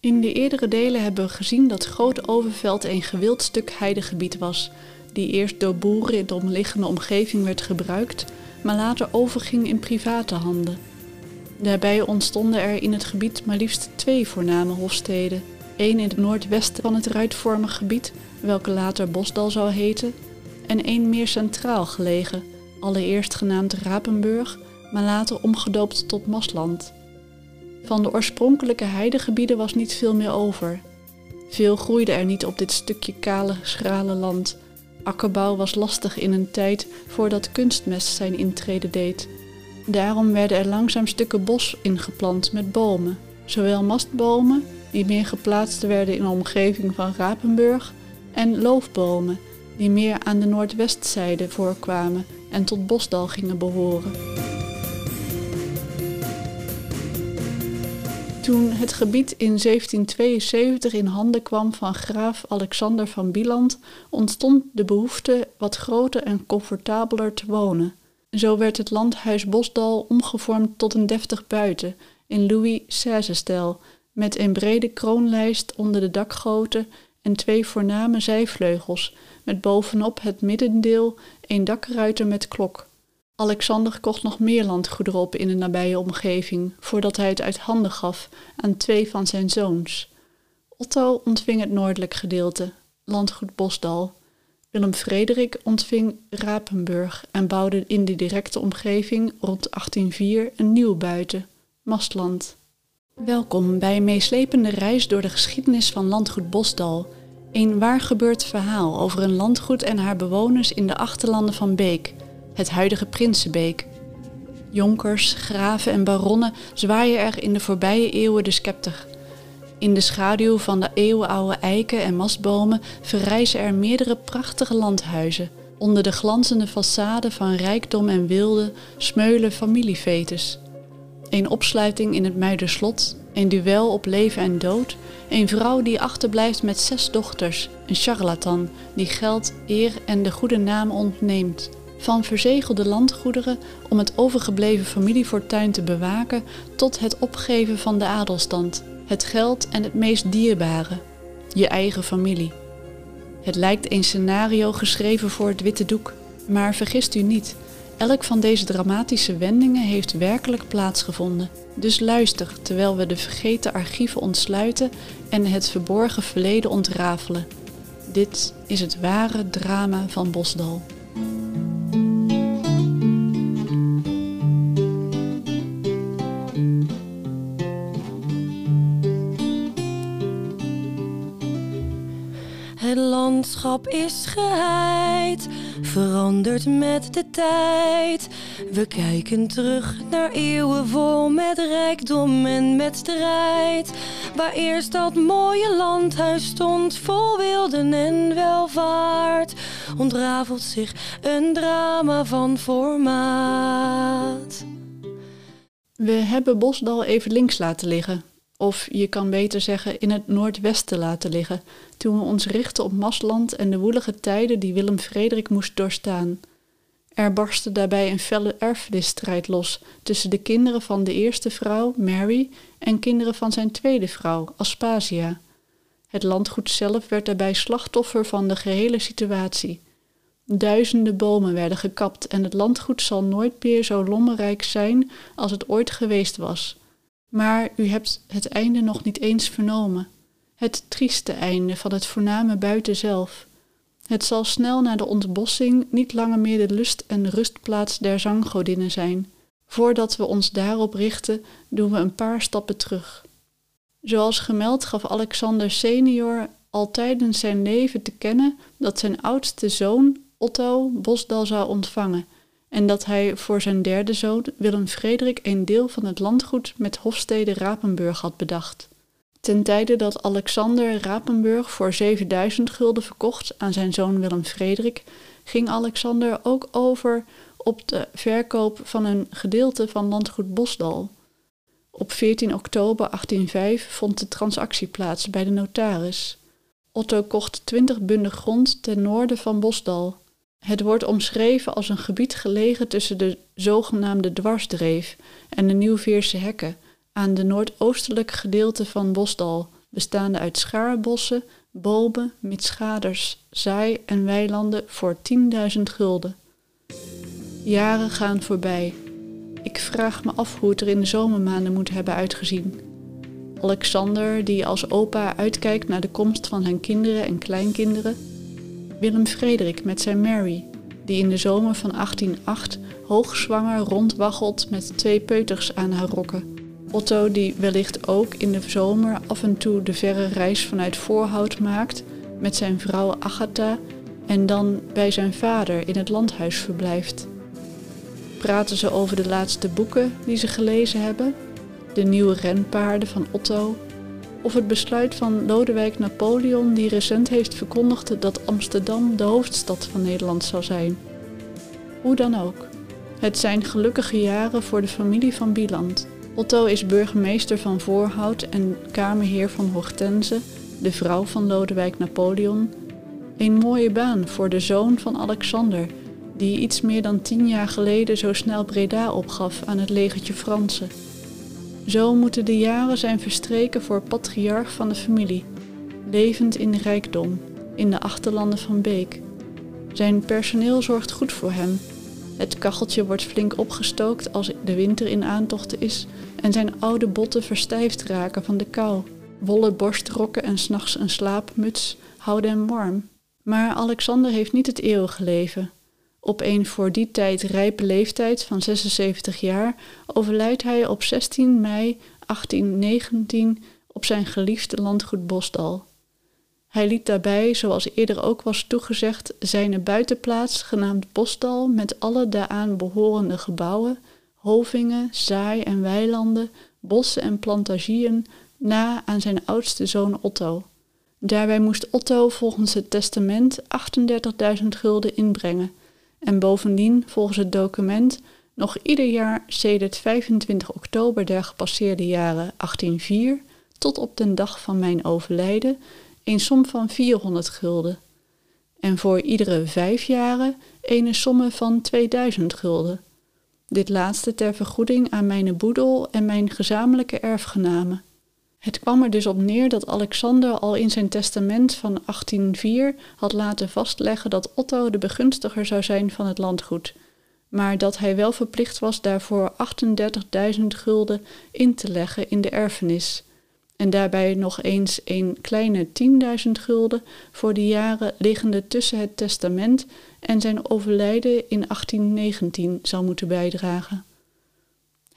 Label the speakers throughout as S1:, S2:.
S1: In de eerdere delen hebben we gezien dat Groot Overveld een gewild stuk heidegebied was, die eerst door boeren in de omliggende omgeving werd gebruikt, maar later overging in private handen. Daarbij ontstonden er in het gebied maar liefst twee voorname hofsteden. één in het noordwesten van het ruitvormig gebied, welke later Bosdal zou heten, en één meer centraal gelegen, allereerst genaamd Rapenburg, maar later omgedoopt tot Masland. Van de oorspronkelijke heidegebieden was niet veel meer over. Veel groeide er niet op dit stukje kale, schrale land. Akkerbouw was lastig in een tijd voordat kunstmest zijn intrede deed. Daarom werden er langzaam stukken bos ingeplant met bomen, zowel mastbomen, die meer geplaatst werden in de omgeving van Rapenburg, en loofbomen, die meer aan de noordwestzijde voorkwamen en tot Bosdal gingen behoren. Toen het gebied in 1772 in handen kwam van graaf Alexander van Bieland, ontstond de behoefte wat groter en comfortabeler te wonen. Zo werd het landhuis Bosdal omgevormd tot een deftig buiten in Louis XVI-stijl, met een brede kroonlijst onder de dakgoten en twee voorname zijvleugels, met bovenop het middendeel een dakruiter met klok. Alexander kocht nog meer landgoederen op in de nabije omgeving, voordat hij het uit handen gaf aan twee van zijn zoons. Otto ontving het noordelijk gedeelte, landgoed Bosdal. Willem Frederik ontving Rapenburg en bouwde in de directe omgeving rond 1804 een nieuw buiten, Mastland. Welkom bij een meeslepende reis door de geschiedenis van landgoed Bosdal. Een waar gebeurd verhaal over een landgoed en haar bewoners in de achterlanden van Beek, het huidige Prinsenbeek. Jonkers, graven en baronnen zwaaien er in de voorbije eeuwen de scepter. In de schaduw van de eeuwenoude eiken en mastbomen verrijzen er meerdere prachtige landhuizen. Onder de glanzende façade van rijkdom en wilde smeulen familiefetes. Een opsluiting in het Muiderslot, een duel op leven en dood, een vrouw die achterblijft met zes dochters, een charlatan die geld, eer en de goede naam ontneemt. Van verzegelde landgoederen om het overgebleven familiefortuin te bewaken tot het opgeven van de adelstand, het geld en het meest dierbare, je eigen familie. Het lijkt een scenario geschreven voor het witte doek, maar vergist u niet, elk van deze dramatische wendingen heeft werkelijk plaatsgevonden. Dus luister terwijl we de vergeten archieven ontsluiten en het verborgen verleden ontrafelen. Dit is het ware drama van Bosdal.
S2: Landschap is geheid, verandert met de tijd. We kijken terug naar eeuwen vol met rijkdom en met strijd. Waar eerst dat mooie landhuis stond, vol wilden en welvaart, ontrafelt zich een drama van formaat.
S1: We hebben Bosdal even links laten liggen. Of je kan beter zeggen in het noordwesten laten liggen, toen we ons richten op Masland en de woelige tijden die Willem Frederik moest doorstaan. Er barstte daarbij een felle erfenisstrijd los tussen de kinderen van de eerste vrouw, Mary, en kinderen van zijn tweede vrouw, Aspasia. Het landgoed zelf werd daarbij slachtoffer van de gehele situatie. Duizenden bomen werden gekapt en het landgoed zal nooit meer zo lommerrijk zijn als het ooit geweest was. Maar u hebt het einde nog niet eens vernomen. Het trieste einde van het voorname buiten zelf. Het zal snel na de ontbossing niet langer meer de lust- en rustplaats der zanggodinnen zijn. Voordat we ons daarop richten, doen we een paar stappen terug. Zoals gemeld gaf Alexander senior al tijdens zijn leven te kennen dat zijn oudste zoon, Otto, Bosdal zou ontvangen en dat hij voor zijn derde zoon, Willem Frederik, een deel van het landgoed met hofstede Rapenburg had bedacht. Ten tijde dat Alexander Rapenburg voor 7000 gulden verkocht aan zijn zoon Willem Frederik, ging Alexander ook over op de verkoop van een gedeelte van landgoed Bosdal. Op 14 oktober 1805 vond de transactie plaats bij de notaris. Otto kocht 20 bunden grond ten noorden van Bosdal. Het wordt omschreven als een gebied gelegen tussen de zogenaamde dwarsdreef en de Nieuwveerse hekken aan de noordoostelijke gedeelte van Bosdal, bestaande uit schaarbossen, bomen, mitschaders, zaai en weilanden voor 10.000 gulden. Jaren gaan voorbij. Ik vraag me af hoe het er in de zomermaanden moet hebben uitgezien. Alexander, die als opa uitkijkt naar de komst van zijn kinderen en kleinkinderen. Willem Frederik met zijn Mary, die in de zomer van 1808 hoogzwanger rondwaggelt met twee peuters aan haar rokken. Otto, die wellicht ook in de zomer af en toe de verre reis vanuit Voorhout maakt met zijn vrouw Agatha en dan bij zijn vader in het landhuis verblijft. Praten ze over de laatste boeken die ze gelezen hebben, de nieuwe renpaarden van Otto, of het besluit van Lodewijk Napoleon die recent heeft verkondigd dat Amsterdam de hoofdstad van Nederland zou zijn. Hoe dan ook. Het zijn gelukkige jaren voor de familie van Bieland. Otto is burgemeester van Voorhout en kamerheer van Hortense, de vrouw van Lodewijk Napoleon. Een mooie baan voor de zoon van Alexander, die iets meer dan tien jaar geleden zo snel Breda opgaf aan het legertje Fransen. Zo moeten de jaren zijn verstreken voor patriarch van de familie, levend in rijkdom, in de achterlanden van Beek. Zijn personeel zorgt goed voor hem. Het kacheltje wordt flink opgestookt als de winter in aantocht is en zijn oude botten verstijfd raken van de kou. Wollen borstrokken en s'nachts een slaapmuts houden hem warm. Maar Alexander heeft niet het eeuwige leven. Op een voor die tijd rijpe leeftijd van 76 jaar overlijdt hij op 16 mei 1819 op zijn geliefde landgoed Bosdal. Hij liet daarbij, zoals eerder ook was toegezegd, zijn buitenplaats genaamd Bosdal met alle daaraan behorende gebouwen, hovingen, zaai- en weilanden, bossen en plantagieën na aan zijn oudste zoon Otto. Daarbij moest Otto volgens het testament 38.000 gulden inbrengen en bovendien volgens het document nog ieder jaar sedert 25 oktober der gepasseerde jaren 1804 tot op den dag van mijn overlijden een som van 400 gulden. En voor iedere vijf jaren een somme van 2000 gulden. Dit laatste ter vergoeding aan mijn boedel en mijn gezamenlijke erfgenamen. Het kwam er dus op neer dat Alexander al in zijn testament van 1804 had laten vastleggen dat Otto de begunstiger zou zijn van het landgoed, maar dat hij wel verplicht was daarvoor 38.000 gulden in te leggen in de erfenis, en daarbij nog eens een kleine 10.000 gulden voor de jaren liggende tussen het testament en zijn overlijden in 1819 zou moeten bijdragen.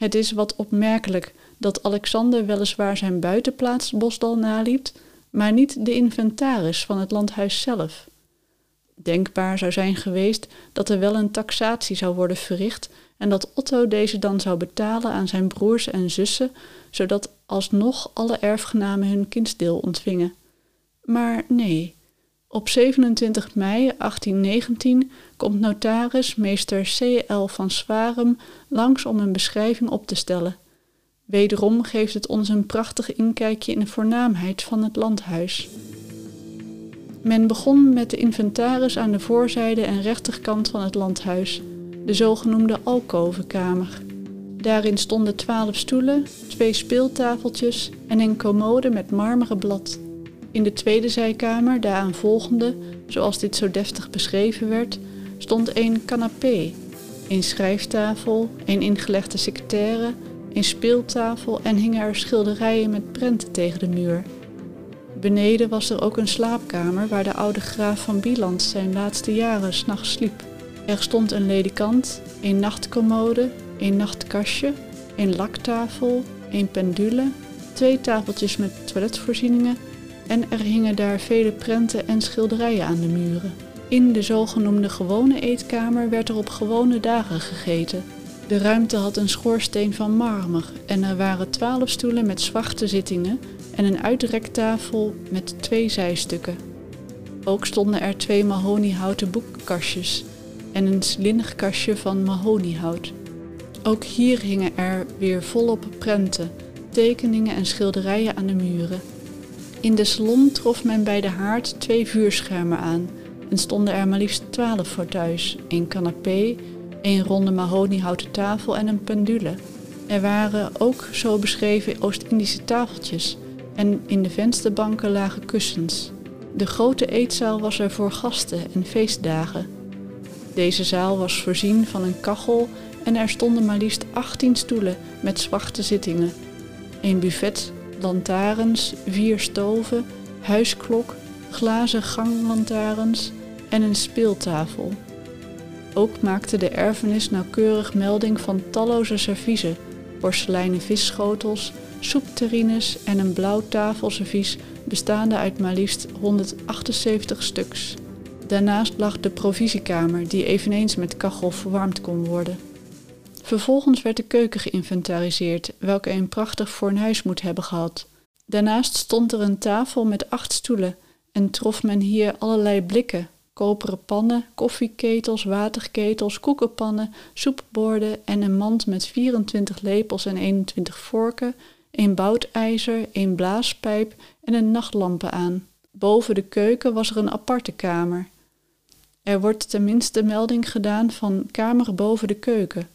S1: Het is wat opmerkelijk dat Alexander weliswaar zijn buitenplaats Bosdal naliet, maar niet de inventaris van het landhuis zelf. Denkbaar zou zijn geweest dat er wel een taxatie zou worden verricht en dat Otto deze dan zou betalen aan zijn broers en zussen, zodat alsnog alle erfgenamen hun kindsdeel ontvingen. Maar nee, op 27 mei 1819 komt notaris meester C.L. van Swarem langs om een beschrijving op te stellen. Wederom geeft het ons een prachtig inkijkje in de voornaamheid van het landhuis. Men begon met de inventaris aan de voorzijde en rechterkant van het landhuis, de zogenoemde alkovenkamer. Daarin stonden twaalf stoelen, twee speeltafeltjes en een commode met marmeren blad. In de tweede zijkamer, daaraan volgende, zoals dit zo deftig beschreven werd, stond een canapé, een schrijftafel, een ingelegde secretaire, een speeltafel en hingen er schilderijen met prenten tegen de muur. Beneden was er ook een slaapkamer waar de oude graaf van Bieland zijn laatste jaren s'nachts sliep. Er stond een ledikant, een nachtcommode, een nachtkastje, een laktafel, een pendule, twee tafeltjes met toiletvoorzieningen en er hingen daar vele prenten en schilderijen aan de muren. In de zogenoemde gewone eetkamer werd er op gewone dagen gegeten. De ruimte had een schoorsteen van marmer en er waren twaalf stoelen met zwarte zittingen en een uitrektafel met twee zijstukken. Ook stonden er twee mahoniehouten boekenkastjes en een kastje van mahoniehout. Ook hier hingen er weer volop prenten, tekeningen en schilderijen aan de muren. In de salon trof men bij de haard twee vuurschermen aan en stonden er maar liefst twaalf voor thuis, een canapé, een ronde mahoniehouten tafel en een pendule. Er waren ook zo beschreven Oost-Indische tafeltjes en in de vensterbanken lagen kussens. De grote eetzaal was er voor gasten en feestdagen. Deze zaal was voorzien van een kachel en er stonden maar liefst 18 stoelen met zwarte zittingen. Een buffet, lantaarns, vier stoven, huisklok, glazen ganglantaarns en een speeltafel. Ook maakte de erfenis nauwkeurig melding van talloze serviezen, porseleinen visschotels, soepterrines en een blauw tafelservies bestaande uit maar liefst 178 stuks. Daarnaast lag de provisiekamer, die eveneens met kachel verwarmd kon worden. Vervolgens werd de keuken geïnventariseerd, welke een prachtig fornuis moet hebben gehad. Daarnaast stond er een tafel met acht stoelen en trof men hier allerlei blikken, koperen pannen, koffieketels, waterketels, koekenpannen, soepborden en een mand met 24 lepels en 21 vorken, een boutijzer, een blaaspijp en een nachtlampen aan. Boven de keuken was er een aparte kamer. Er wordt tenminste melding gedaan van kamer boven de keuken.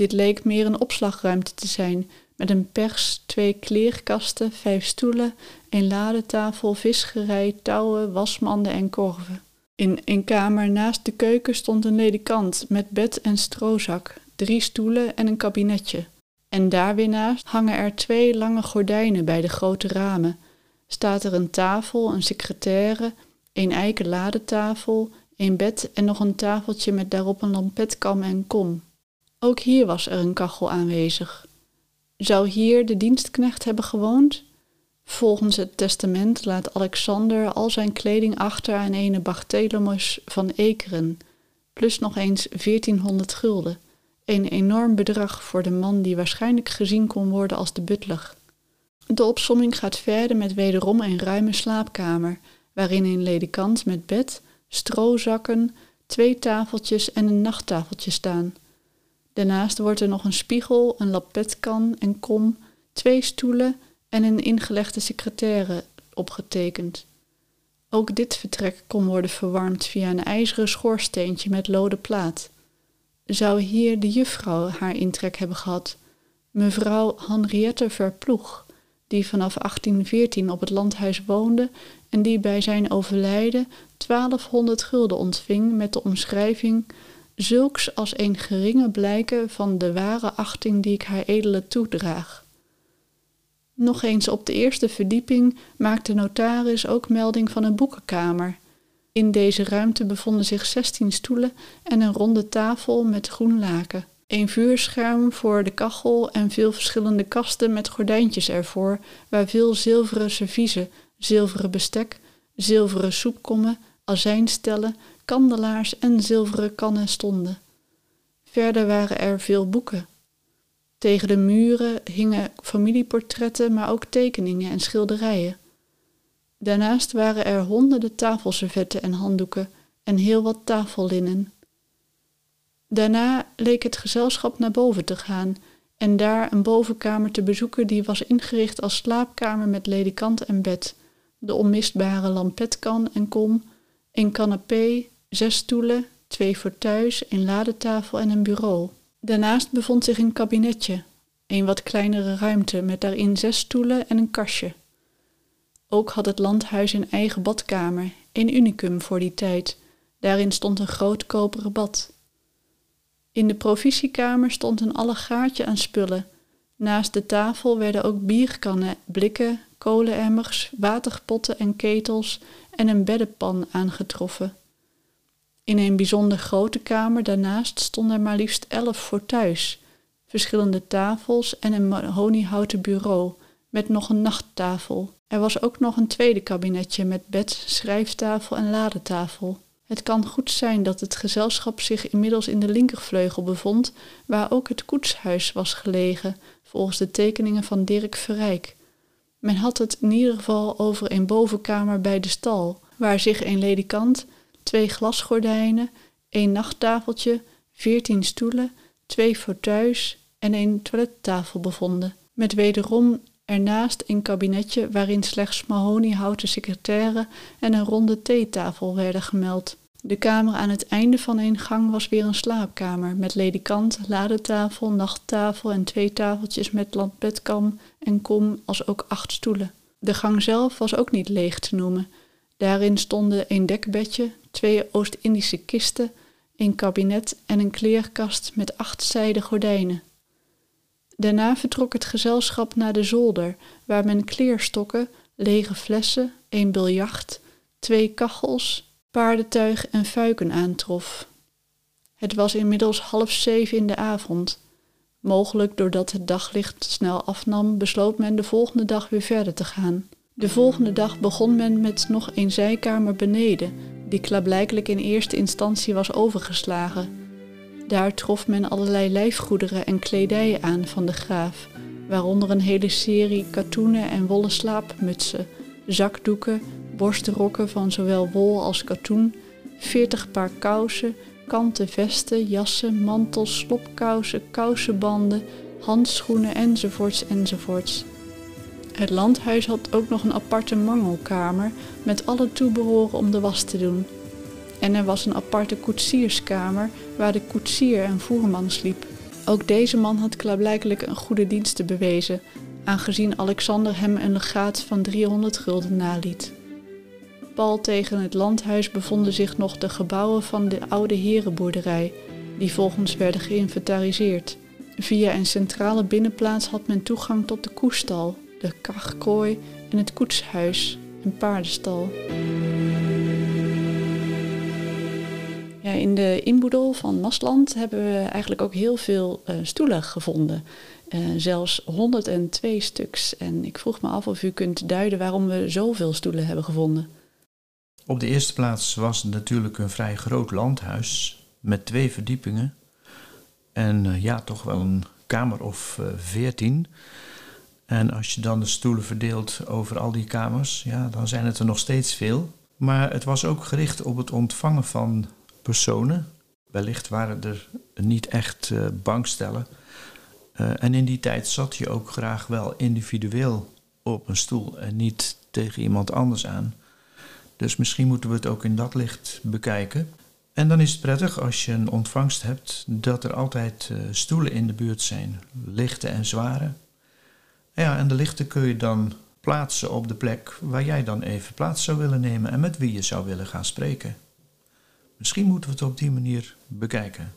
S1: Dit leek meer een opslagruimte te zijn, met een pers, twee kleerkasten, vijf stoelen, een ladetafel, visgerij, touwen, wasmanden en korven. In een kamer naast de keuken stond een ledikant met bed en stroozak, drie stoelen en een kabinetje. En daar weer naast hangen er twee lange gordijnen bij de grote ramen. Staat er een tafel, een secretaire, een eiken ladetafel, een bed en nog een tafeltje met daarop een lampetkam en kom. Ook hier was er een kachel aanwezig. Zou hier de dienstknecht hebben gewoond? Volgens het testament laat Alexander al zijn kleding achter aan ene Bartholomeus van Ekeren, plus nog eens 1400 gulden, een enorm bedrag voor de man die waarschijnlijk gezien kon worden als de butler. De opsomming gaat verder met wederom een ruime slaapkamer, waarin een ledikant met bed, stroozakken, twee tafeltjes en een nachttafeltje staan. Daarnaast wordt er nog een spiegel, een lapetkan en kom, twee stoelen en een ingelegde secretaire opgetekend. Ook dit vertrek kon worden verwarmd via een ijzeren schoorsteentje met lode plaat. Zou hier de juffrouw haar intrek hebben gehad, mevrouw Henriette Verploeg, die vanaf 1814 op het landhuis woonde en die bij zijn overlijden 1200 gulden ontving met de omschrijving zulks als een geringe blijken van de ware achting die ik haar edele toedraag. Nog eens op de eerste verdieping maakte notaris ook melding van een boekenkamer. In deze ruimte bevonden zich zestien stoelen en een ronde tafel met groen laken. Een vuurscherm voor de kachel en veel verschillende kasten met gordijntjes ervoor, waar veel zilveren serviezen, zilveren bestek, zilveren soepkommen, azijnstellen, kandelaars en zilveren kannen stonden. Verder waren er veel boeken, tegen de muren hingen familieportretten, maar ook tekeningen en schilderijen. Daarnaast waren er honderden tafelservetten en handdoeken en heel wat tafellinnen. Daarna leek het gezelschap naar boven te gaan en daar een bovenkamer te bezoeken die was ingericht als slaapkamer met ledikant en bed, de onmistbare lampetkan en kom, een canapé, zes stoelen, twee fauteuils, een ladetafel en een bureau. Daarnaast bevond zich een kabinetje, een wat kleinere ruimte met daarin zes stoelen en een kastje. Ook had het landhuis een eigen badkamer, een unicum voor die tijd. Daarin stond een groot koperen bad. In de provisiekamer stond een allegaartje aan spullen. Naast de tafel werden ook bierkannen, blikken, kolenemmers, waterpotten en ketels en een beddenpan aangetroffen. In een bijzonder grote kamer daarnaast stonden er maar liefst elf fauteuils, verschillende tafels en een mahoniehouten bureau met nog een nachttafel. Er was ook nog een tweede kabinetje met bed, schrijftafel en ladetafel. Het kan goed zijn dat het gezelschap zich inmiddels in de linkervleugel bevond, waar ook het koetshuis was gelegen, volgens de tekeningen van Dirk Verrijk. Men had het in ieder geval over een bovenkamer bij de stal, waar zich een ledikant, twee glasgordijnen, een nachttafeltje, veertien stoelen, twee fauteuils en een toilettafel bevonden, met wederom ernaast een kabinetje waarin slechts mahoniehouten secretaire en een ronde theetafel werden gemeld. De kamer aan het einde van een gang was weer een slaapkamer met ledikant, ladetafel, nachttafel en twee tafeltjes met lampetkam en kom als ook acht stoelen. De gang zelf was ook niet leeg te noemen. Daarin stonden een dekbedje, twee Oost-Indische kisten, een kabinet en een kleerkast met acht zijden gordijnen. Daarna vertrok het gezelschap naar de zolder, waar men kleerstokken, lege flessen, een biljart, twee kachels, paardentuig en fuiken aantrof. Het was inmiddels half zeven in de avond. Mogelijk doordat het daglicht snel afnam, besloot men de volgende dag weer verder te gaan. De volgende dag begon men met nog een zijkamer beneden, die klaarblijkelijk in eerste instantie was overgeslagen. Daar trof men allerlei lijfgoederen en kledijen aan van de graaf, waaronder een hele serie katoenen en wollen slaapmutsen, zakdoeken, borstrokken van zowel wol als katoen, veertig paar kousen, kanten vesten, jassen, mantels, slopkousen, kousenbanden, handschoenen enzovoorts enzovoorts. Het landhuis had ook nog een aparte mangelkamer met alle toebehoren om de was te doen. En er was een aparte koetsierskamer waar de koetsier en voerman sliep. Ook deze man had klaarblijkelijk een goede diensten bewezen, aangezien Alexander hem een legaat van 300 gulden naliet. Pal tegen het landhuis bevonden zich nog de gebouwen van de oude herenboerderij, die volgens werden geïnventariseerd. Via een centrale binnenplaats had men toegang tot de koestal, de kachkooi en het koetshuis, een paardenstal. Ja, in de inboedel van Masland hebben we eigenlijk ook heel veel uh, stoelen gevonden. Uh, zelfs 102 stuks. En ik vroeg me af of u kunt duiden waarom we zoveel stoelen hebben gevonden.
S3: Op de eerste plaats was het natuurlijk een vrij groot landhuis met twee verdiepingen. En uh, ja, toch wel een kamer of veertien. En als je dan de stoelen verdeelt over al die kamers, ja, dan zijn het er nog steeds veel. Maar het was ook gericht op het ontvangen van personen. Wellicht waren er niet echt uh, bankstellen. Uh, en in die tijd zat je ook graag wel individueel op een stoel en niet tegen iemand anders aan. Dus misschien moeten we het ook in dat licht bekijken. En dan is het prettig als je een ontvangst hebt dat er altijd uh, stoelen in de buurt zijn, lichte en zware. Ja, en de lichten kun je dan plaatsen op de plek waar jij dan even plaats zou willen nemen en met wie je zou willen gaan spreken. Misschien moeten we het op die manier bekijken.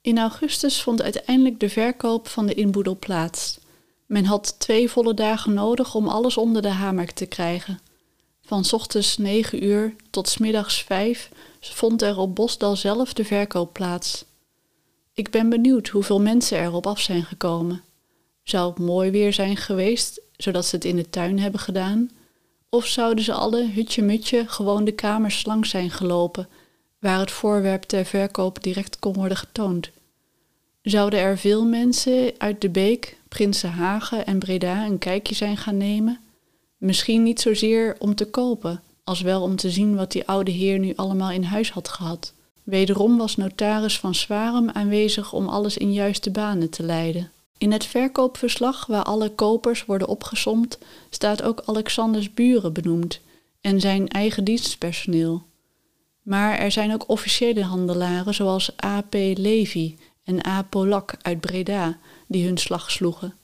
S1: In augustus vond uiteindelijk de verkoop van de inboedel plaats. Men had twee volle dagen nodig om alles onder de hamer te krijgen. Van ochtends 9 uur tot s middags 5 vond er op Bosdal zelf de verkoop plaats. Ik ben benieuwd hoeveel mensen erop af zijn gekomen. Zou het mooi weer zijn geweest, zodat ze het in de tuin hebben gedaan? Of zouden ze alle hutje-mutje gewoon de kamers langs zijn gelopen, waar het voorwerp ter verkoop direct kon worden getoond? Zouden er veel mensen uit de Beek, Prinsenhagen en Breda een kijkje zijn gaan nemen? Misschien niet zozeer om te kopen, als wel om te zien wat die oude heer nu allemaal in huis had gehad. Wederom was notaris van Zwarem aanwezig om alles in juiste banen te leiden. In het verkoopverslag, waar alle kopers worden opgesomd, staat ook Alexanders buren benoemd en zijn eigen dienstpersoneel. Maar er zijn ook officiële handelaren zoals A.P. Levy en A. Polak uit Breda die hun slag sloegen.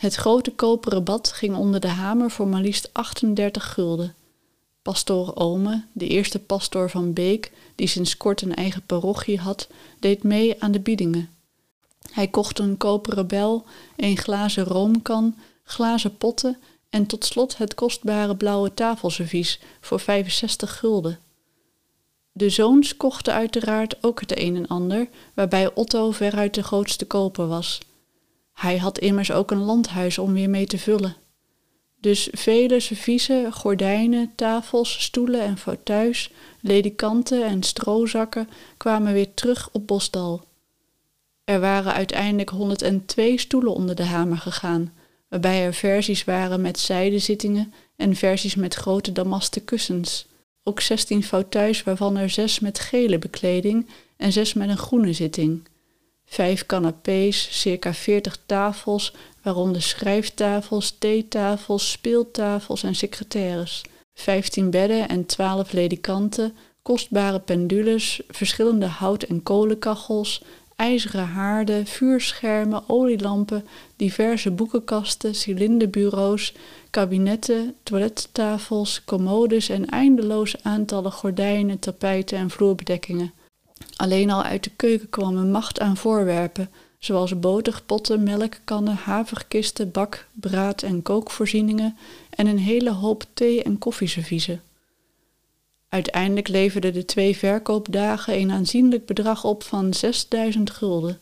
S1: Het grote koperen bad ging onder de hamer voor maar liefst 38 gulden. Pastoor Ome, de eerste pastoor van Beek, die sinds kort een eigen parochie had, deed mee aan de biedingen. Hij kocht een koperen bel, een glazen roomkan, glazen potten en tot slot het kostbare blauwe tafelservies voor 65 gulden. De zoons kochten uiteraard ook het een en ander, waarbij Otto veruit de grootste koper was. Hij had immers ook een landhuis om weer mee te vullen. Dus vele serviezen, gordijnen, tafels, stoelen en fauteuils, ledikanten en stroozakken kwamen weer terug op Bosdal. Er waren uiteindelijk 102 stoelen onder de hamer gegaan, waarbij er versies waren met zijdenzittingen en versies met grote damasten kussens. Ook 16 fauteuils waarvan er zes met gele bekleding en zes met een groene zitting vijf canapés, circa veertig tafels, waaronder schrijftafels, theetafels, speeltafels en secretaires. vijftien bedden en twaalf ledikanten, kostbare pendules, verschillende hout- en kolenkachels, ijzeren haarden, vuurschermen, olielampen, diverse boekenkasten, cilinderbureaus, kabinetten, toilettafels, commodes en eindeloze aantallen gordijnen, tapijten en vloerbedekkingen. Alleen al uit de keuken kwam een macht aan voorwerpen, zoals boterpotten, melkkannen, haverkisten, bak, braad- en kookvoorzieningen en een hele hoop thee- en koffieserviezen. Uiteindelijk leverden de twee verkoopdagen een aanzienlijk bedrag op van 6000 gulden.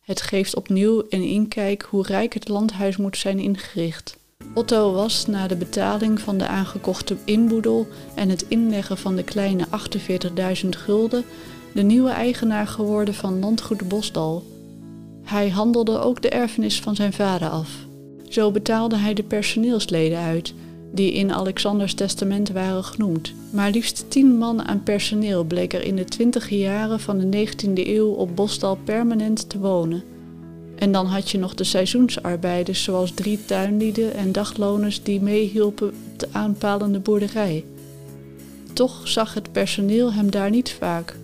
S1: Het geeft opnieuw een inkijk hoe rijk het landhuis moet zijn ingericht. Otto was na de betaling van de aangekochte inboedel en het inleggen van de kleine 48.000 gulden de nieuwe eigenaar geworden van landgoed Bosdal. Hij handelde ook de erfenis van zijn vader af. Zo betaalde hij de personeelsleden uit, die in Alexanders testament waren genoemd. Maar liefst tien man aan personeel bleek er in de twintige jaren van de 19e eeuw op Bosdal permanent te wonen. En dan had je nog de seizoensarbeiders, zoals drie tuinlieden en dagloners die meehielpen op de aanpalende boerderij. Toch zag het personeel hem daar niet vaak.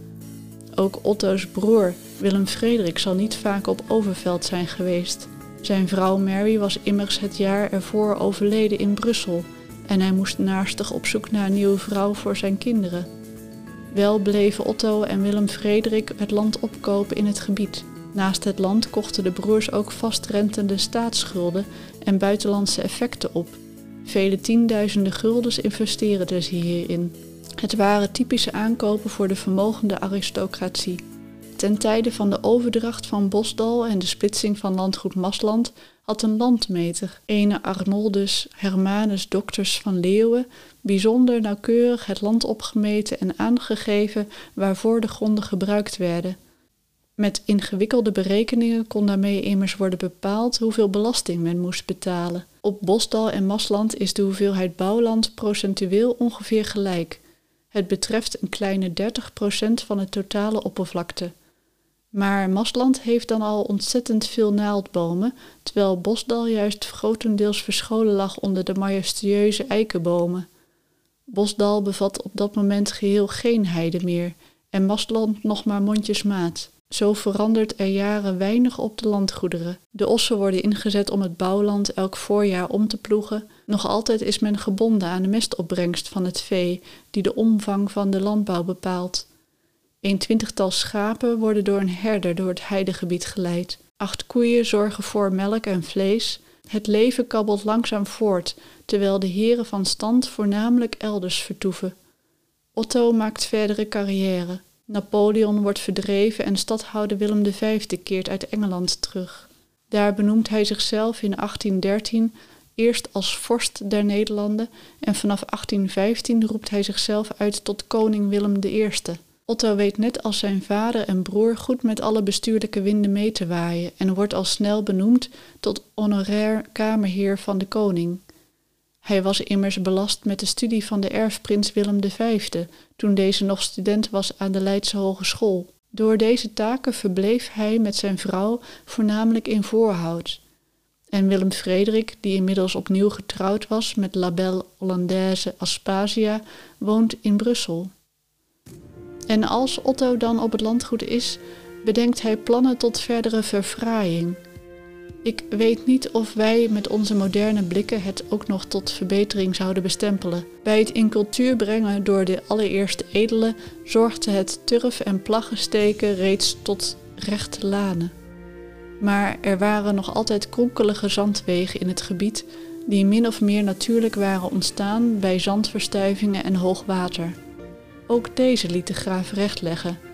S1: Ook Otto's broer, Willem Frederik, zal niet vaak op Overveld zijn geweest. Zijn vrouw Mary was immers het jaar ervoor overleden in Brussel en hij moest naarstig op zoek naar een nieuwe vrouw voor zijn kinderen. Wel bleven Otto en Willem Frederik het land opkopen in het gebied. Naast het land kochten de broers ook vastrentende staatsschulden en buitenlandse effecten op. Vele tienduizenden guldens investeerden ze hierin. Het waren typische aankopen voor de vermogende aristocratie. Ten tijde van de overdracht van Bosdal en de splitsing van landgoed Masland had een landmeter, ene Arnoldus Hermanus Doctors van Leeuwen, bijzonder nauwkeurig het land opgemeten en aangegeven waarvoor de gronden gebruikt werden. Met ingewikkelde berekeningen kon daarmee immers worden bepaald hoeveel belasting men moest betalen. Op Bosdal en Masland is de hoeveelheid bouwland procentueel ongeveer gelijk. Het betreft een kleine 30% van het totale oppervlakte. Maar Masland heeft dan al ontzettend veel naaldbomen, terwijl Bosdal juist grotendeels verscholen lag onder de majestueuze eikenbomen. Bosdal bevat op dat moment geheel geen heide meer en Masland nog maar mondjesmaat. Zo verandert er jaren weinig op de landgoederen. De ossen worden ingezet om het bouwland elk voorjaar om te ploegen. Nog altijd is men gebonden aan de mestopbrengst van het vee, die de omvang van de landbouw bepaalt. Een twintigtal schapen worden door een herder door het heidegebied geleid. Acht koeien zorgen voor melk en vlees. Het leven kabbelt langzaam voort, terwijl de heren van stand voornamelijk elders vertoeven. Otto maakt verdere carrière. Napoleon wordt verdreven en stadhouder Willem V keert uit Engeland terug. Daar benoemt hij zichzelf in 1813 eerst als vorst der Nederlanden en vanaf 1815 roept hij zichzelf uit tot koning Willem I. Otto weet net als zijn vader en broer goed met alle bestuurlijke winden mee te waaien en wordt al snel benoemd tot honorair kamerheer van de koning. Hij was immers belast met de studie van de erfprins Willem V, toen deze nog student was aan de Leidse Hogeschool. Door deze taken verbleef hij met zijn vrouw voornamelijk in Voorhout. En Willem Frederik, die inmiddels opnieuw getrouwd was met la belle Hollandaise Aspasia, woont in Brussel. En als Otto dan op het landgoed is, bedenkt hij plannen tot verdere verfraaiing. Ik weet niet of wij met onze moderne blikken het ook nog tot verbetering zouden bestempelen. Bij het in cultuur brengen door de allereerste edelen zorgde het turf- en plaggensteken reeds tot rechte lanen. Maar er waren nog altijd kronkelige zandwegen in het gebied die min of meer natuurlijk waren ontstaan bij zandverstuivingen en hoogwater. Ook deze liet de graaf rechtleggen.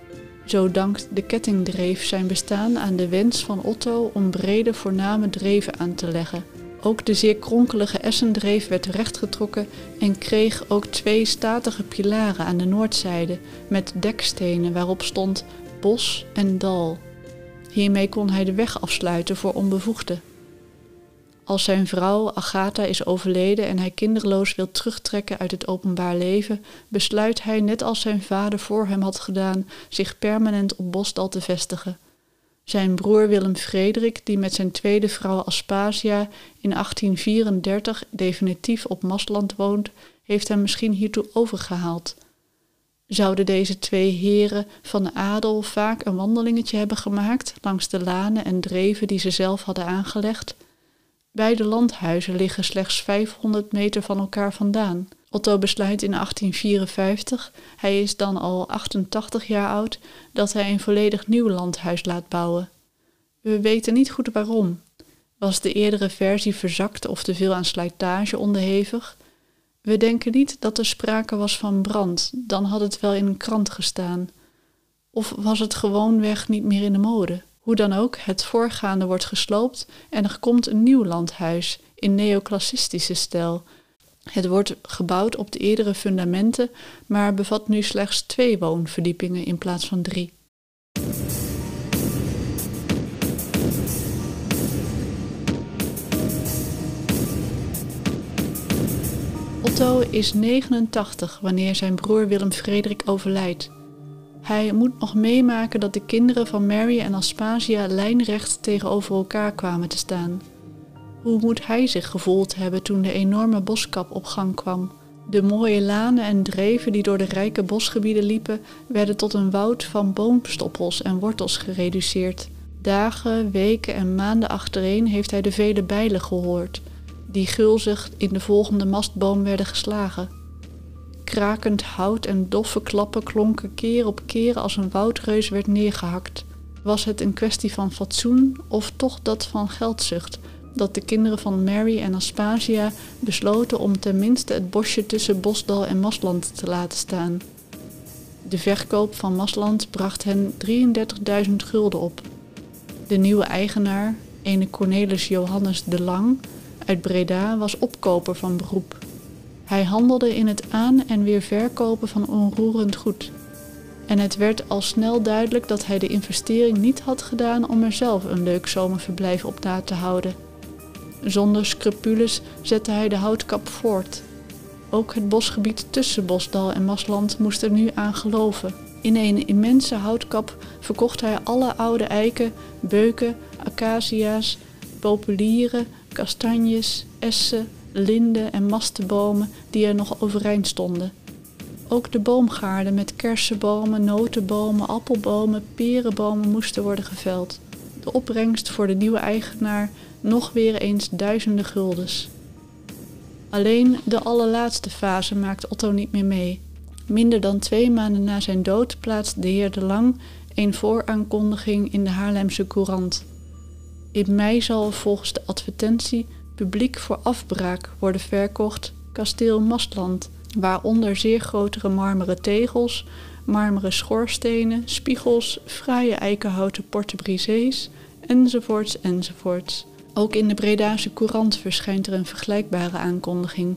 S1: Zo dankt de kettingdreef zijn bestaan aan de wens van Otto om brede voorname dreven aan te leggen. Ook de zeer kronkelige Essendreef werd rechtgetrokken en kreeg ook twee statige pilaren aan de noordzijde met dekstenen waarop stond bos en dal. Hiermee kon hij de weg afsluiten voor onbevoegden. Als zijn vrouw Agatha is overleden en hij kinderloos wil terugtrekken uit het openbaar leven, besluit hij, net als zijn vader voor hem had gedaan, zich permanent op Bosdal te vestigen. Zijn broer Willem Frederik, die met zijn tweede vrouw Aspasia in 1834 definitief op Mastland woont, heeft hem misschien hiertoe overgehaald. Zouden deze twee heren van de adel vaak een wandelingetje hebben gemaakt langs de lanen en dreven die ze zelf hadden aangelegd? Beide landhuizen liggen slechts 500 meter van elkaar vandaan. Otto besluit in 1854, hij is dan al 88 jaar oud, dat hij een volledig nieuw landhuis laat bouwen. We weten niet goed waarom. Was de eerdere versie verzakt of te veel aan slijtage onderhevig? We denken niet dat er sprake was van brand, dan had het wel in een krant gestaan. Of was het gewoonweg niet meer in de mode? Hoe dan ook, het voorgaande wordt gesloopt en er komt een nieuw landhuis in neoclassistische stijl. Het wordt gebouwd op de eerdere fundamenten, maar bevat nu slechts twee woonverdiepingen in plaats van drie. Otto is 89 wanneer zijn broer Willem Frederik overlijdt. Hij moet nog meemaken dat de kinderen van Mary en Aspasia lijnrecht tegenover elkaar kwamen te staan. Hoe moet hij zich gevoeld hebben toen de enorme boskap op gang kwam? De mooie lanen en dreven die door de rijke bosgebieden liepen, werden tot een woud van boomstoppels en wortels gereduceerd. Dagen, weken en maanden achtereen heeft hij de vele bijlen gehoord, die gulzig in de volgende mastboom werden geslagen. Krakend hout en doffe klappen klonken keer op keer als een woudreus werd neergehakt. Was het een kwestie van fatsoen of toch dat van geldzucht dat de kinderen van Mary en Aspasia besloten om tenminste het bosje tussen Bosdal en Masland te laten staan? De verkoop van Masland bracht hen 33.000 gulden op. De nieuwe eigenaar, ene Cornelis Johannes de Lang uit Breda, was opkoper van beroep. Hij handelde in het aan- en weer verkopen van onroerend goed. En het werd al snel duidelijk dat hij de investering niet had gedaan om er zelf een leuk zomerverblijf op na te houden. Zonder scrupules zette hij de houtkap voort. Ook het bosgebied tussen Bosdal en Masland moest er nu aan geloven. In een immense houtkap verkocht hij alle oude eiken, beuken, acacia's, populieren, kastanjes, essen, linden en mastenbomen die er nog overeind stonden. Ook de boomgaarden met kersenbomen, notenbomen, appelbomen, perenbomen moesten worden geveld. De opbrengst voor de nieuwe eigenaar nog weer eens duizenden guldens. Alleen de allerlaatste fase maakt Otto niet meer mee. Minder dan twee maanden na zijn dood plaatst de heer De Lang een vooraankondiging in de Haarlemse Courant. In mei zal volgens de advertentie publiek voor afbraak worden verkocht kasteel Mastland, waaronder zeer grotere marmeren tegels, marmeren schoorstenen, spiegels, fraaie eikenhouten porte-brisées, enzovoorts enzovoorts. Ook in de Bredaanse Courant verschijnt er een vergelijkbare aankondiging.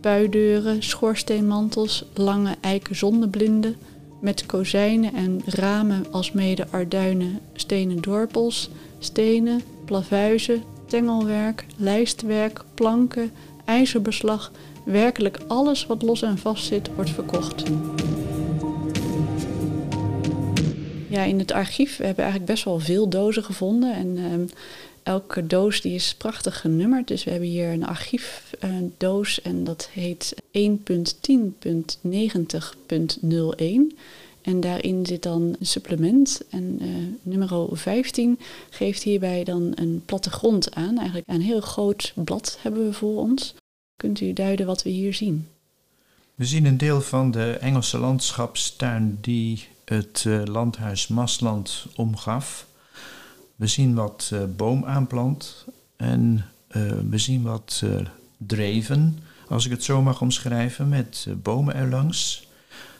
S1: Puideuren, schoorsteenmantels, lange eiken zonneblinden, met kozijnen en ramen alsmede arduinen, stenen dorpels, stenen, plavuizen, tengelwerk, lijstwerk, planken, ijzerbeslag, werkelijk alles wat los en vast zit, wordt verkocht. Ja, in het archief we hebben eigenlijk best wel veel dozen gevonden. En ehm, elke doos die is prachtig genummerd. Dus we hebben hier een archiefdoos en dat heet 1.10.90.01. En daarin zit dan een supplement. En uh, nummer 15 geeft hierbij dan een plattegrond aan. Eigenlijk een heel groot blad hebben we voor ons. Kunt u duiden wat we hier zien?
S3: We zien een deel van de Engelse landschapstuin die het uh, landhuis Masland omgaf. We zien wat uh, boomaanplant en we zien wat dreven, als ik het zo mag omschrijven, met bomen erlangs.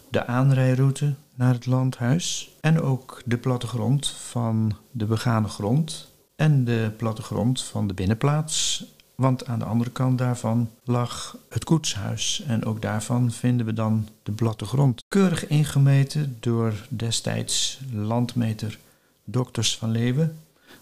S3: De aanrijroute naar het landhuis en ook de plattegrond van de begane grond en de plattegrond van de binnenplaats. Want aan de andere kant daarvan lag het koetshuis en ook daarvan vinden we dan de plattegrond. Keurig ingemeten door destijds landmeter Dokters van Leeuwen,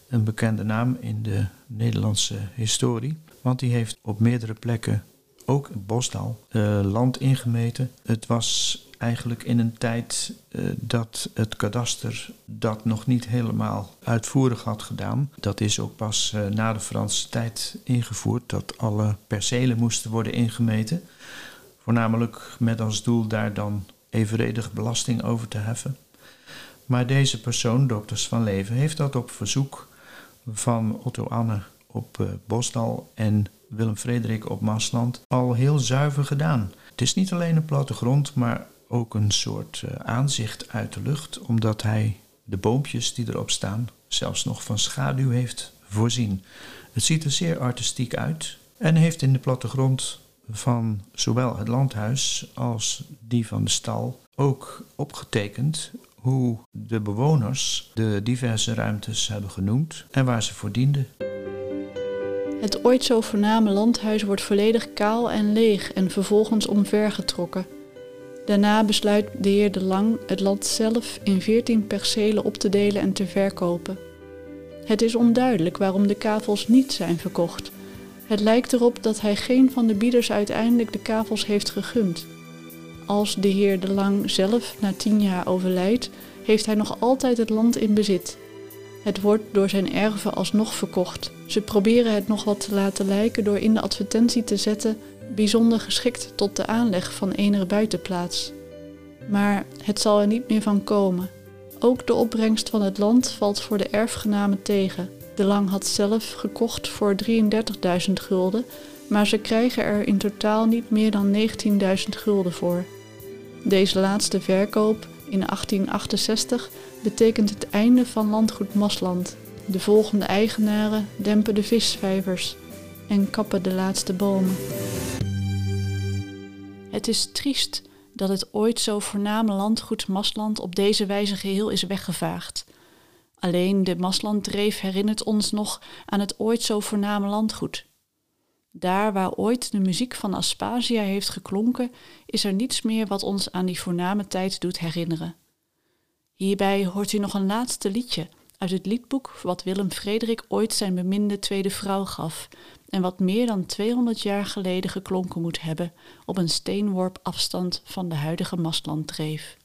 S3: een bekende naam in de Nederlandse historie. Want die heeft op meerdere plekken ook Bosdal, uh, land ingemeten. Het was eigenlijk in een tijd uh, dat het kadaster dat nog niet helemaal uitvoerig had gedaan. Dat is ook pas uh, na de Franse tijd ingevoerd, dat alle percelen moesten worden ingemeten. Voornamelijk met als doel daar dan evenredig belasting over te heffen. Maar deze persoon, dokters van Leven, heeft dat op verzoek van Otto Anne op uh, Bosdal en Willem Frederik op Maasland al heel zuiver gedaan. Het is niet alleen een plattegrond, maar ook een soort uh, aanzicht uit de lucht, omdat hij de boompjes die erop staan zelfs nog van schaduw heeft voorzien. Het ziet er zeer artistiek uit en heeft in de plattegrond van zowel het landhuis als die van de stal ook opgetekend hoe de bewoners de diverse ruimtes hebben genoemd en waar ze voor dienden.
S1: Het ooit zo voorname landhuis wordt volledig kaal en leeg en vervolgens omvergetrokken. Daarna besluit de heer De Lang het land zelf in veertien percelen op te delen en te verkopen. Het is onduidelijk waarom de kavels niet zijn verkocht. Het lijkt erop dat hij geen van de bieders uiteindelijk de kavels heeft gegund. Als de heer De Lang zelf na tien jaar overlijdt, heeft hij nog altijd het land in bezit. Het wordt door zijn erven alsnog verkocht. Ze proberen het nog wat te laten lijken door in de advertentie te zetten bijzonder geschikt tot de aanleg van enige buitenplaats. Maar het zal er niet meer van komen. Ook de opbrengst van het land valt voor de erfgenamen tegen. De Lang had zelf gekocht voor 33.000 gulden, maar ze krijgen er in totaal niet meer dan 19.000 gulden voor. Deze laatste verkoop in 1868 betekent het einde van landgoed Masland. De volgende eigenaren dempen de visvijvers en kappen de laatste bomen. Het is triest dat het ooit zo voorname landgoed Masland op deze wijze geheel is weggevaagd. Alleen de Maslanddreef herinnert ons nog aan het ooit zo voorname landgoed. Daar waar ooit de muziek van Aspasia heeft geklonken, is er niets meer wat ons aan die voorname tijd doet herinneren. Hierbij hoort u nog een laatste liedje uit het liedboek wat Willem Frederik ooit zijn beminde tweede vrouw gaf en wat meer dan 200 jaar geleden geklonken moet hebben op een steenworp afstand van de huidige Mastlanddreef.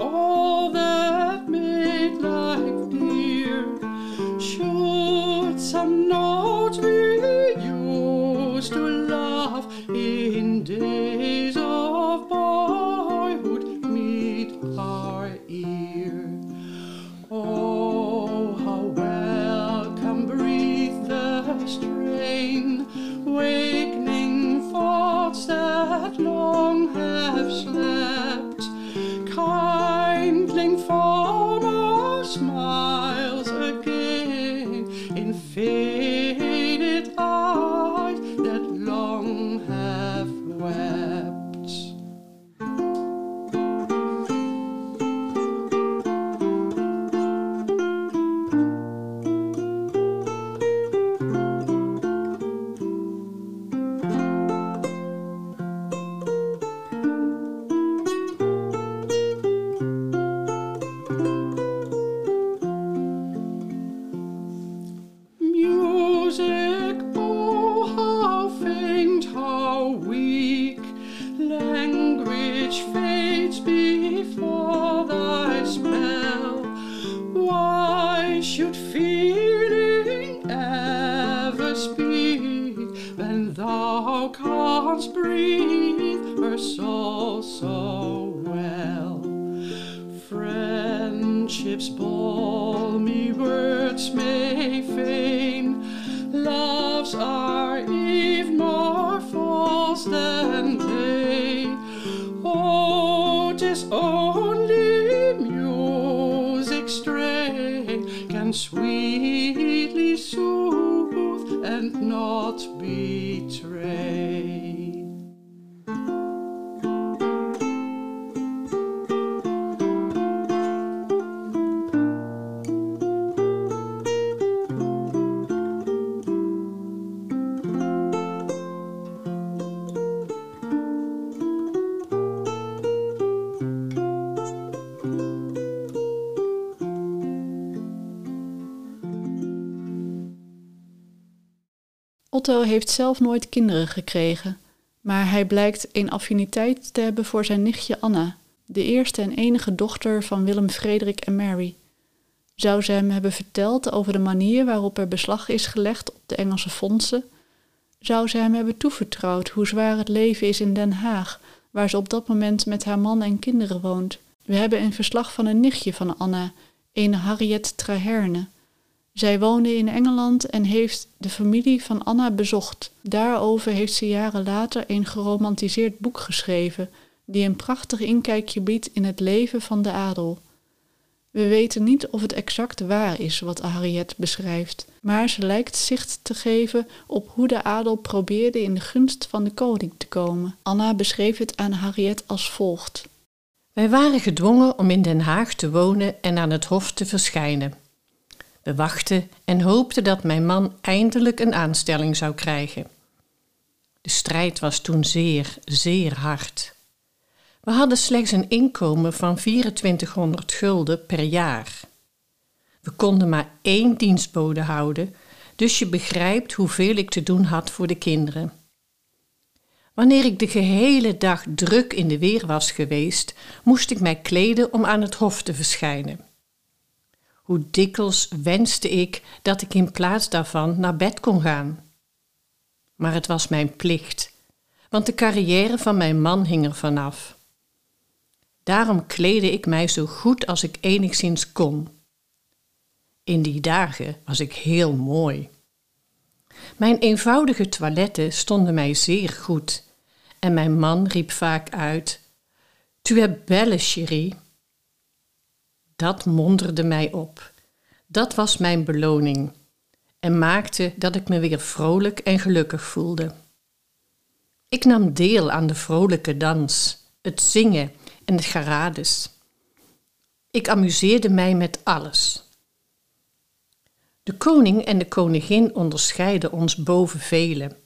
S4: all the lips' balmy words may feign love's
S1: Otto heeft zelf nooit kinderen gekregen, maar hij blijkt een affiniteit te hebben voor zijn nichtje Anna, de eerste en enige dochter van Willem Frederik en Mary. Zou ze hem hebben verteld over de manier waarop er beslag is gelegd op de Engelse fondsen? Zou ze hem hebben toevertrouwd hoe zwaar het leven is in Den Haag, waar ze op dat moment met haar man en kinderen woont? We hebben een verslag van een nichtje van Anna, een Harriet Traherne. Zij woonde in Engeland en heeft de familie van Anna bezocht. Daarover heeft ze jaren later een geromantiseerd boek geschreven, die een prachtig inkijkje biedt in het leven van de adel. We weten niet of het exact waar is wat Harriet beschrijft, maar ze lijkt zicht te geven op hoe de adel probeerde in de gunst van de koning te komen. Anna beschreef het aan Harriet als volgt.
S5: Wij waren gedwongen om in Den Haag te wonen en aan het hof te verschijnen. We wachten en hoopten dat mijn man eindelijk een aanstelling zou krijgen. De strijd was toen zeer, zeer hard. We hadden slechts een inkomen van 2400 gulden per jaar. We konden maar één dienstbode houden, dus je begrijpt hoeveel ik te doen had voor de kinderen. Wanneer ik de gehele dag druk in de weer was geweest, moest ik mij kleden om aan het hof te verschijnen. Hoe dikwijls wenste ik dat ik in plaats daarvan naar bed kon gaan. Maar het was mijn plicht, want de carrière van mijn man hing er vanaf. Daarom kleedde ik mij zo goed als ik enigszins kon. In die dagen was ik heel mooi. Mijn eenvoudige toiletten stonden mij zeer goed en mijn man riep vaak uit: Tu es belle, chérie. Dat monderde mij op. Dat was mijn beloning en maakte dat ik me weer vrolijk en gelukkig voelde. Ik nam deel aan de vrolijke dans, het zingen en het garades. Ik amuseerde mij met alles. De koning en de koningin onderscheiden ons boven velen.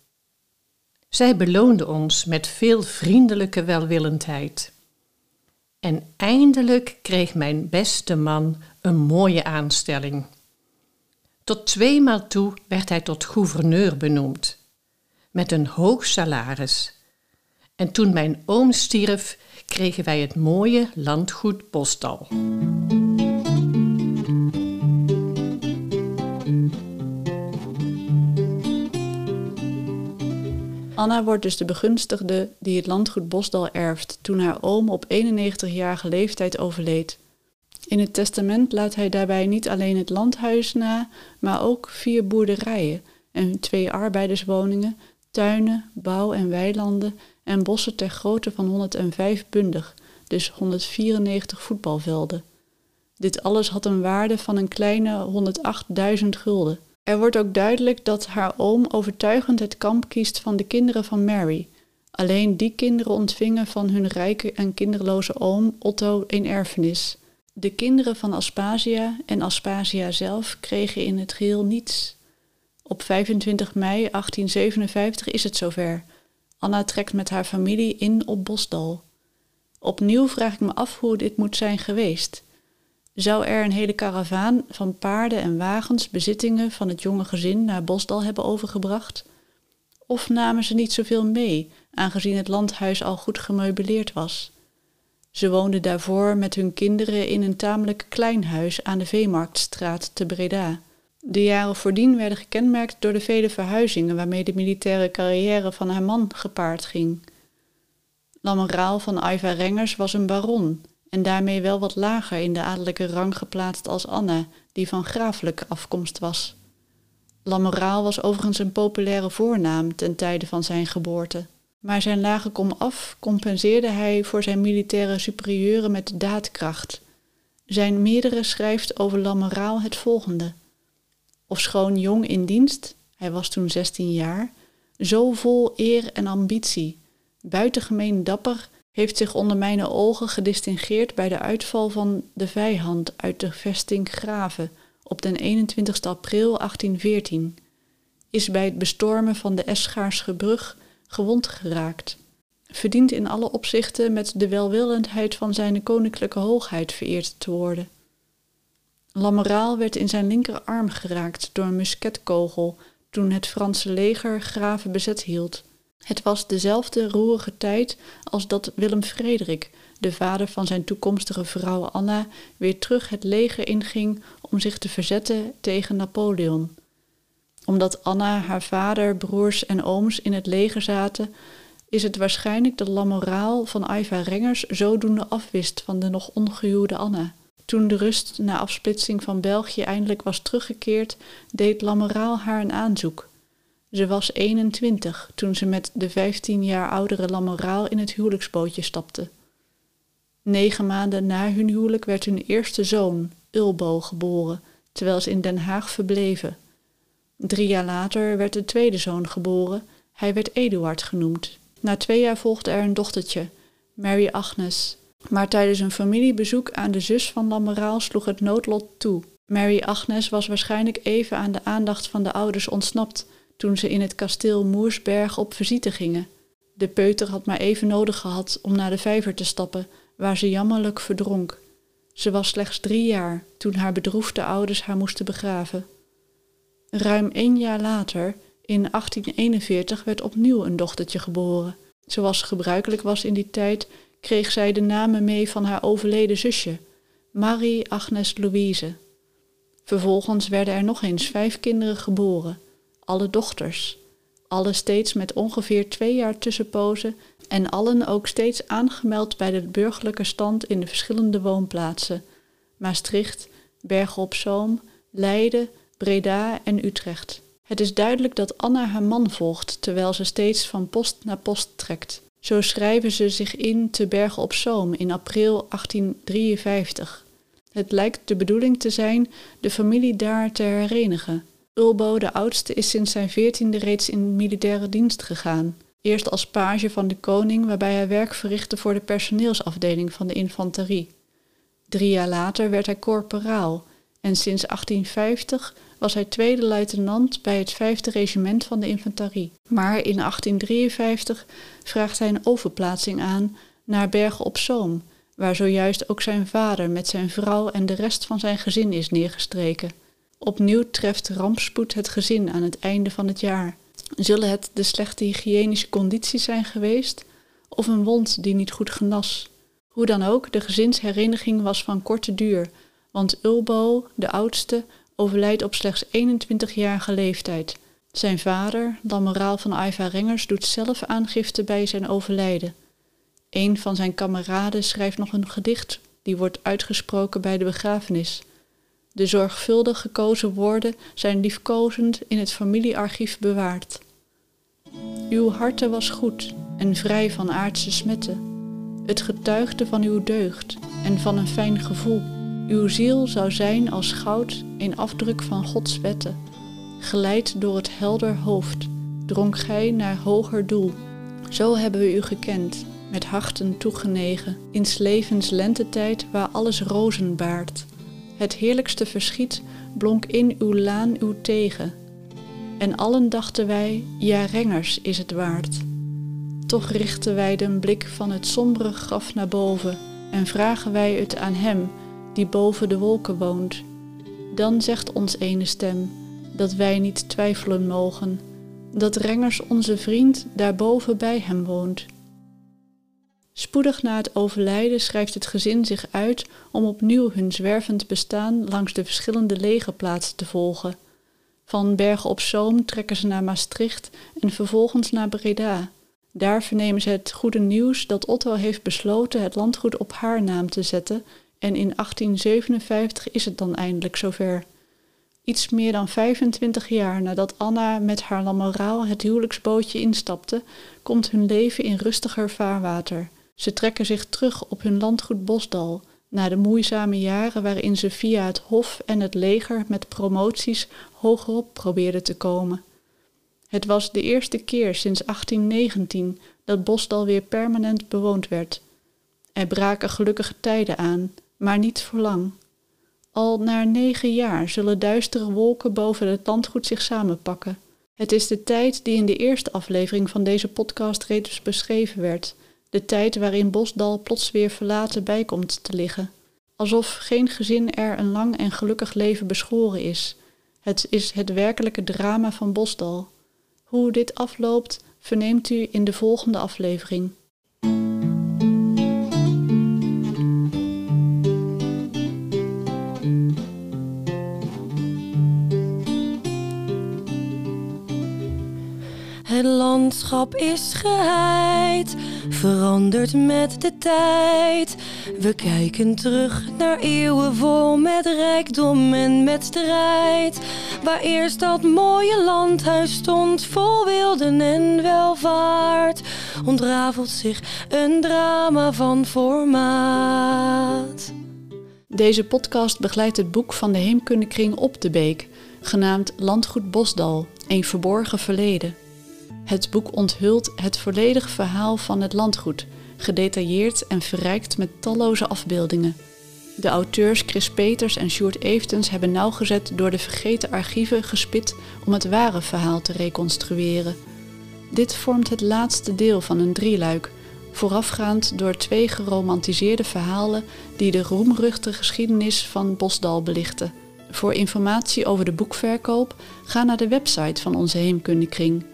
S5: Zij beloonden ons met veel vriendelijke welwillendheid. En eindelijk kreeg mijn beste man een mooie aanstelling. Tot tweemaal toe werd hij tot gouverneur benoemd, met een hoog salaris. En toen mijn oom stierf, kregen wij het mooie landgoed Bosdal.
S1: Anna wordt dus de begunstigde die het landgoed Bosdal erft toen haar oom op 91-jarige leeftijd overleed. In het testament laat hij daarbij niet alleen het landhuis na, maar ook vier boerderijen en twee arbeiderswoningen, tuinen, bouw- en weilanden en bossen ter grootte van 105 bundig, dus 194 voetbalvelden. Dit alles had een waarde van een kleine 108.000 gulden. Er wordt ook duidelijk dat haar oom overtuigend het kamp kiest van de kinderen van Mary. Alleen die kinderen ontvingen van hun rijke en kinderloze oom Otto een erfenis. De kinderen van Aspasia en Aspasia zelf kregen in het geheel niets. Op 25 mei 1857 is het zover. Anna trekt met haar familie in op Bosdal. Opnieuw vraag ik me af hoe dit moet zijn geweest. Zou er een hele karavaan van paarden en wagens bezittingen van het jonge gezin naar Bosdal hebben overgebracht? Of namen ze niet zoveel mee, aangezien het landhuis al goed gemeubileerd was? Ze woonden daarvoor met hun kinderen in een tamelijk klein huis aan de Veemarktstraat te Breda. De jaren voordien werden gekenmerkt door de vele verhuizingen waarmee de militaire carrière van haar man gepaard ging. Lameraal van Aiva Rengers was een baron en daarmee wel wat lager in de adellijke rang geplaatst als Anna, die van grafelijke afkomst was. Lamoraal was overigens een populaire voornaam ten tijde van zijn geboorte. Maar zijn lage komaf compenseerde hij voor zijn militaire superieuren met daadkracht. Zijn meerdere schrijft over Lamoraal het volgende. Ofschoon jong in dienst, hij was toen 16 jaar, zo vol eer en ambitie, buitengemeen dapper heeft zich onder mijn ogen gedistingeerd bij de uitval van de vijand uit de vesting Graven op den 21 april 1814, is bij het bestormen van de Eschaarsche brug gewond geraakt, verdient in alle opzichten met de welwillendheid van zijn koninklijke hoogheid vereerd te worden. Lamoraal werd in zijn linkerarm geraakt door een musketkogel toen het Franse leger graven bezet hield. Het was dezelfde roerige tijd als dat Willem Frederik, de vader van zijn toekomstige vrouw Anna, weer terug het leger inging om zich te verzetten tegen Napoleon. Omdat Anna, haar vader, broers en ooms in het leger zaten, is het waarschijnlijk dat Lamoraal van Aiva Rengers zodoende afwist van de nog ongehuwde Anna. Toen de rust na afsplitsing van België eindelijk was teruggekeerd, deed Lamoraal haar een aanzoek. Ze was 21 toen ze met de 15 jaar oudere Lamoraal in het huwelijksbootje stapte. Negen maanden na hun huwelijk werd hun eerste zoon, Ulbo, geboren, terwijl ze in Den Haag verbleven. Drie jaar later werd de tweede zoon geboren, hij werd Eduard genoemd. Na twee jaar volgde er een dochtertje, Mary Agnes. Maar tijdens een familiebezoek aan de zus van Lamoraal sloeg het noodlot toe. Mary Agnes was waarschijnlijk even aan de aandacht van de ouders ontsnapt toen ze in het kasteel Moersberg op visite gingen. De peuter had maar even nodig gehad om naar de vijver te stappen, waar ze jammerlijk verdronk. Ze was slechts drie jaar toen haar bedroefde ouders haar moesten begraven. Ruim één jaar later, in 1841, werd opnieuw een dochtertje geboren. Zoals gebruikelijk was in die tijd, kreeg zij de namen mee van haar overleden zusje, Marie Agnes Louise. Vervolgens werden er nog eens vijf kinderen geboren, alle dochters, alle steeds met ongeveer twee jaar tussenpozen en allen ook steeds aangemeld bij de burgerlijke stand in de verschillende woonplaatsen: Maastricht, Bergen op Zoom, Leiden, Breda en Utrecht. Het is duidelijk dat Anna haar man volgt terwijl ze steeds van post naar post trekt. Zo schrijven ze zich in te Bergen op Zoom in april 1853. Het lijkt de bedoeling te zijn de familie daar te herenigen. Ulbo, de oudste, is sinds zijn veertiende reeds in militaire dienst gegaan. Eerst als page van de koning, waarbij hij werk verrichtte voor de personeelsafdeling van de infanterie. Drie jaar later werd hij corporaal en sinds 1850 was hij tweede luitenant bij het vijfde regiment van de infanterie. Maar in 1853 vraagt hij een overplaatsing aan naar Bergen op Zoom, waar zojuist ook zijn vader met zijn vrouw en de rest van zijn gezin is neergestreken. Opnieuw treft rampspoed het gezin aan het einde van het jaar. Zullen het de slechte hygiënische condities zijn geweest of een wond die niet goed genas? Hoe dan ook, de gezinshereniging was van korte duur, want Ulbo, de oudste, overlijdt op slechts 21-jarige leeftijd. Zijn vader, Lamoraal van Aiva Rengers, doet zelf aangifte bij zijn overlijden. Een van zijn kameraden schrijft nog een gedicht, die wordt uitgesproken bij de begrafenis. De zorgvuldig gekozen woorden zijn liefkozend in het familiearchief bewaard. Uw harte was goed en vrij van aardse smetten. Het getuigde van uw deugd en van een fijn gevoel. Uw ziel zou zijn als goud, een afdruk van Gods wetten. Geleid door het helder hoofd, dronk gij naar hoger doel. Zo hebben we u gekend, met harten toegenegen, in s levens lentetijd waar alles rozen baart. Het heerlijkste verschiet blonk in uw laan uw tegen. En allen dachten wij, ja rengers is het waard. Toch richten wij den blik van het sombere graf naar boven en vragen wij het aan hem die boven de wolken woont. Dan zegt ons ene stem dat wij niet twijfelen mogen, dat Rengers onze vriend daarboven bij hem woont. Spoedig na het overlijden schrijft het gezin zich uit om opnieuw hun zwervend bestaan langs de verschillende legerplaatsen te volgen. Van Bergen op Zoom trekken ze naar Maastricht en vervolgens naar Breda. Daar vernemen ze het goede nieuws dat Otto heeft besloten het landgoed op haar naam te zetten en in 1857 is het dan eindelijk zover. Iets meer dan 25 jaar nadat Anna met haar lamoraal het huwelijksbootje instapte, komt hun leven in rustiger vaarwater. Ze trekken zich terug op hun landgoed Bosdal, na de moeizame jaren waarin ze via het hof en het leger met promoties hogerop probeerden te komen. Het was de eerste keer sinds 1819 dat Bosdal weer permanent bewoond werd. Er braken gelukkige tijden aan, maar niet voor lang. Al na negen jaar zullen duistere wolken boven het landgoed zich samenpakken. Het is de tijd die in de eerste aflevering van deze podcast reeds beschreven werd, de tijd waarin Bosdal plots weer verlaten bijkomt te liggen. Alsof geen gezin er een lang en gelukkig leven beschoren is. Het is het werkelijke drama van Bosdal. Hoe dit afloopt, verneemt u in de volgende aflevering.
S2: Landschap is geheid, verandert met de tijd. We kijken terug naar eeuwen vol met rijkdom en met strijd. Waar eerst dat mooie landhuis stond, vol wilden en welvaart, ontrafelt zich een drama van formaat.
S1: Deze podcast begeleidt het boek van de Heemkundekring Op de Beek, genaamd Landgoed Bosdal, een verborgen verleden. Het boek onthult het volledige verhaal van het landgoed, gedetailleerd en verrijkt met talloze afbeeldingen. De auteurs Chris Peters en Sjoerd Eventens hebben nauwgezet door de vergeten archieven gespit om het ware verhaal te reconstrueren. Dit vormt het laatste deel van een drieluik, voorafgaand door twee geromantiseerde verhalen die de roemruchte geschiedenis van Bosdal belichten. Voor informatie over de boekverkoop ga naar de website van onze Heemkundekring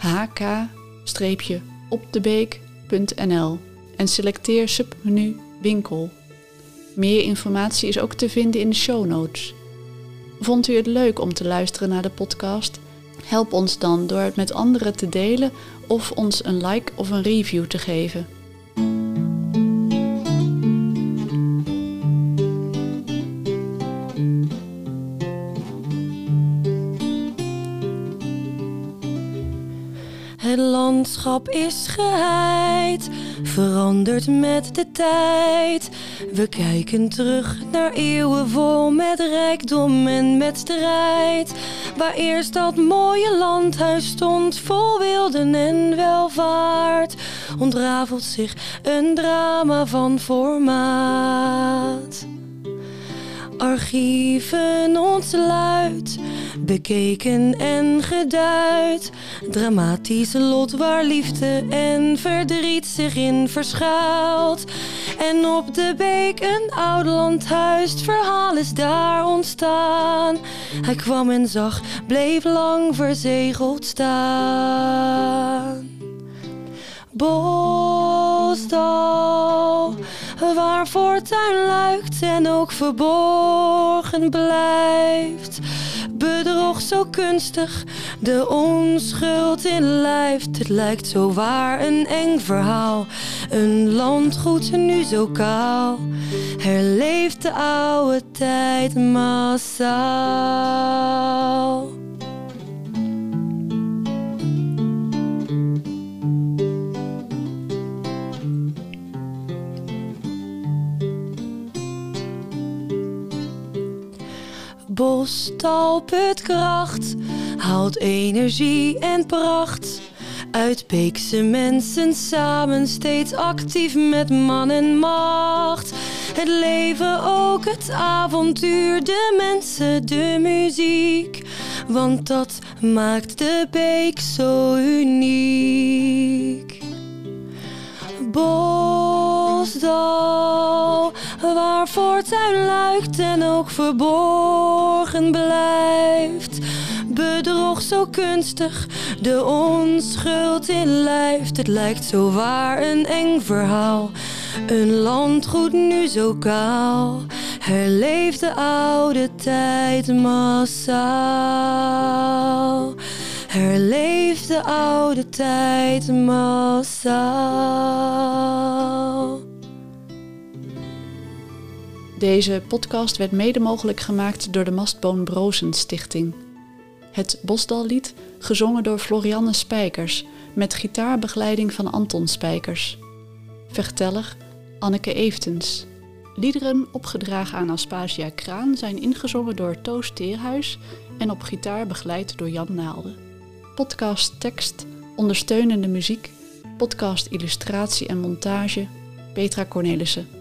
S1: hk-opdebeek.nl en selecteer submenu winkel. Meer informatie is ook te vinden in de show notes. Vond u het leuk om te luisteren naar de podcast? Help ons dan door het met anderen te delen of ons een like of een review te geven.
S2: Het landschap is geheid, verandert met de tijd. We kijken terug naar eeuwen vol met rijkdom en met strijd. Waar eerst dat mooie landhuis stond, vol wilden en welvaart, ontrafelt zich een drama van formaat. Archieven ontsluit, bekeken en geduid. Dramatisch lot waar liefde en verdriet zich in verschuilt. En op de beek een oud landhuis, het verhaal is daar ontstaan. Hij kwam en zag, bleef lang verzegeld staan. Bosdal, waar fortuin luikt en ook verborgen blijft. Bedrog zo kunstig, de onschuld in lijft. Het lijkt zo waar een eng verhaal. Een landgoed nu zo kaal. Herleeft de oude tijd massaal. Bostal put kracht, haalt energie en pracht. Uit Beekse mensen samen steeds actief met man en macht. Het leven ook het avontuur, de mensen, de muziek. Want dat maakt de beek zo uniek. Bosdal, waar fortuin luikt en ook verborgen blijft. Bedrog zo kunstig, de onschuld in lijft. Het lijkt zo waar een eng verhaal. Een landgoed nu zo kaal. Herleeft de oude tijd massaal. Herleef de oude tijd massaal.
S1: Deze podcast werd mede mogelijk gemaakt door de Mastboom Brozen Stichting. Het Bosdallied, gezongen door Florianne Spijkers, met gitaarbegeleiding van Anton Spijkers. Verteller Anneke Evtens. Liederen opgedragen aan Aspasia Kraan zijn ingezongen door Toos Teerhuis en op gitaar begeleid door Jan Naalde. Podcast tekst, ondersteunende muziek, podcast illustratie en montage Petra Cornelissen.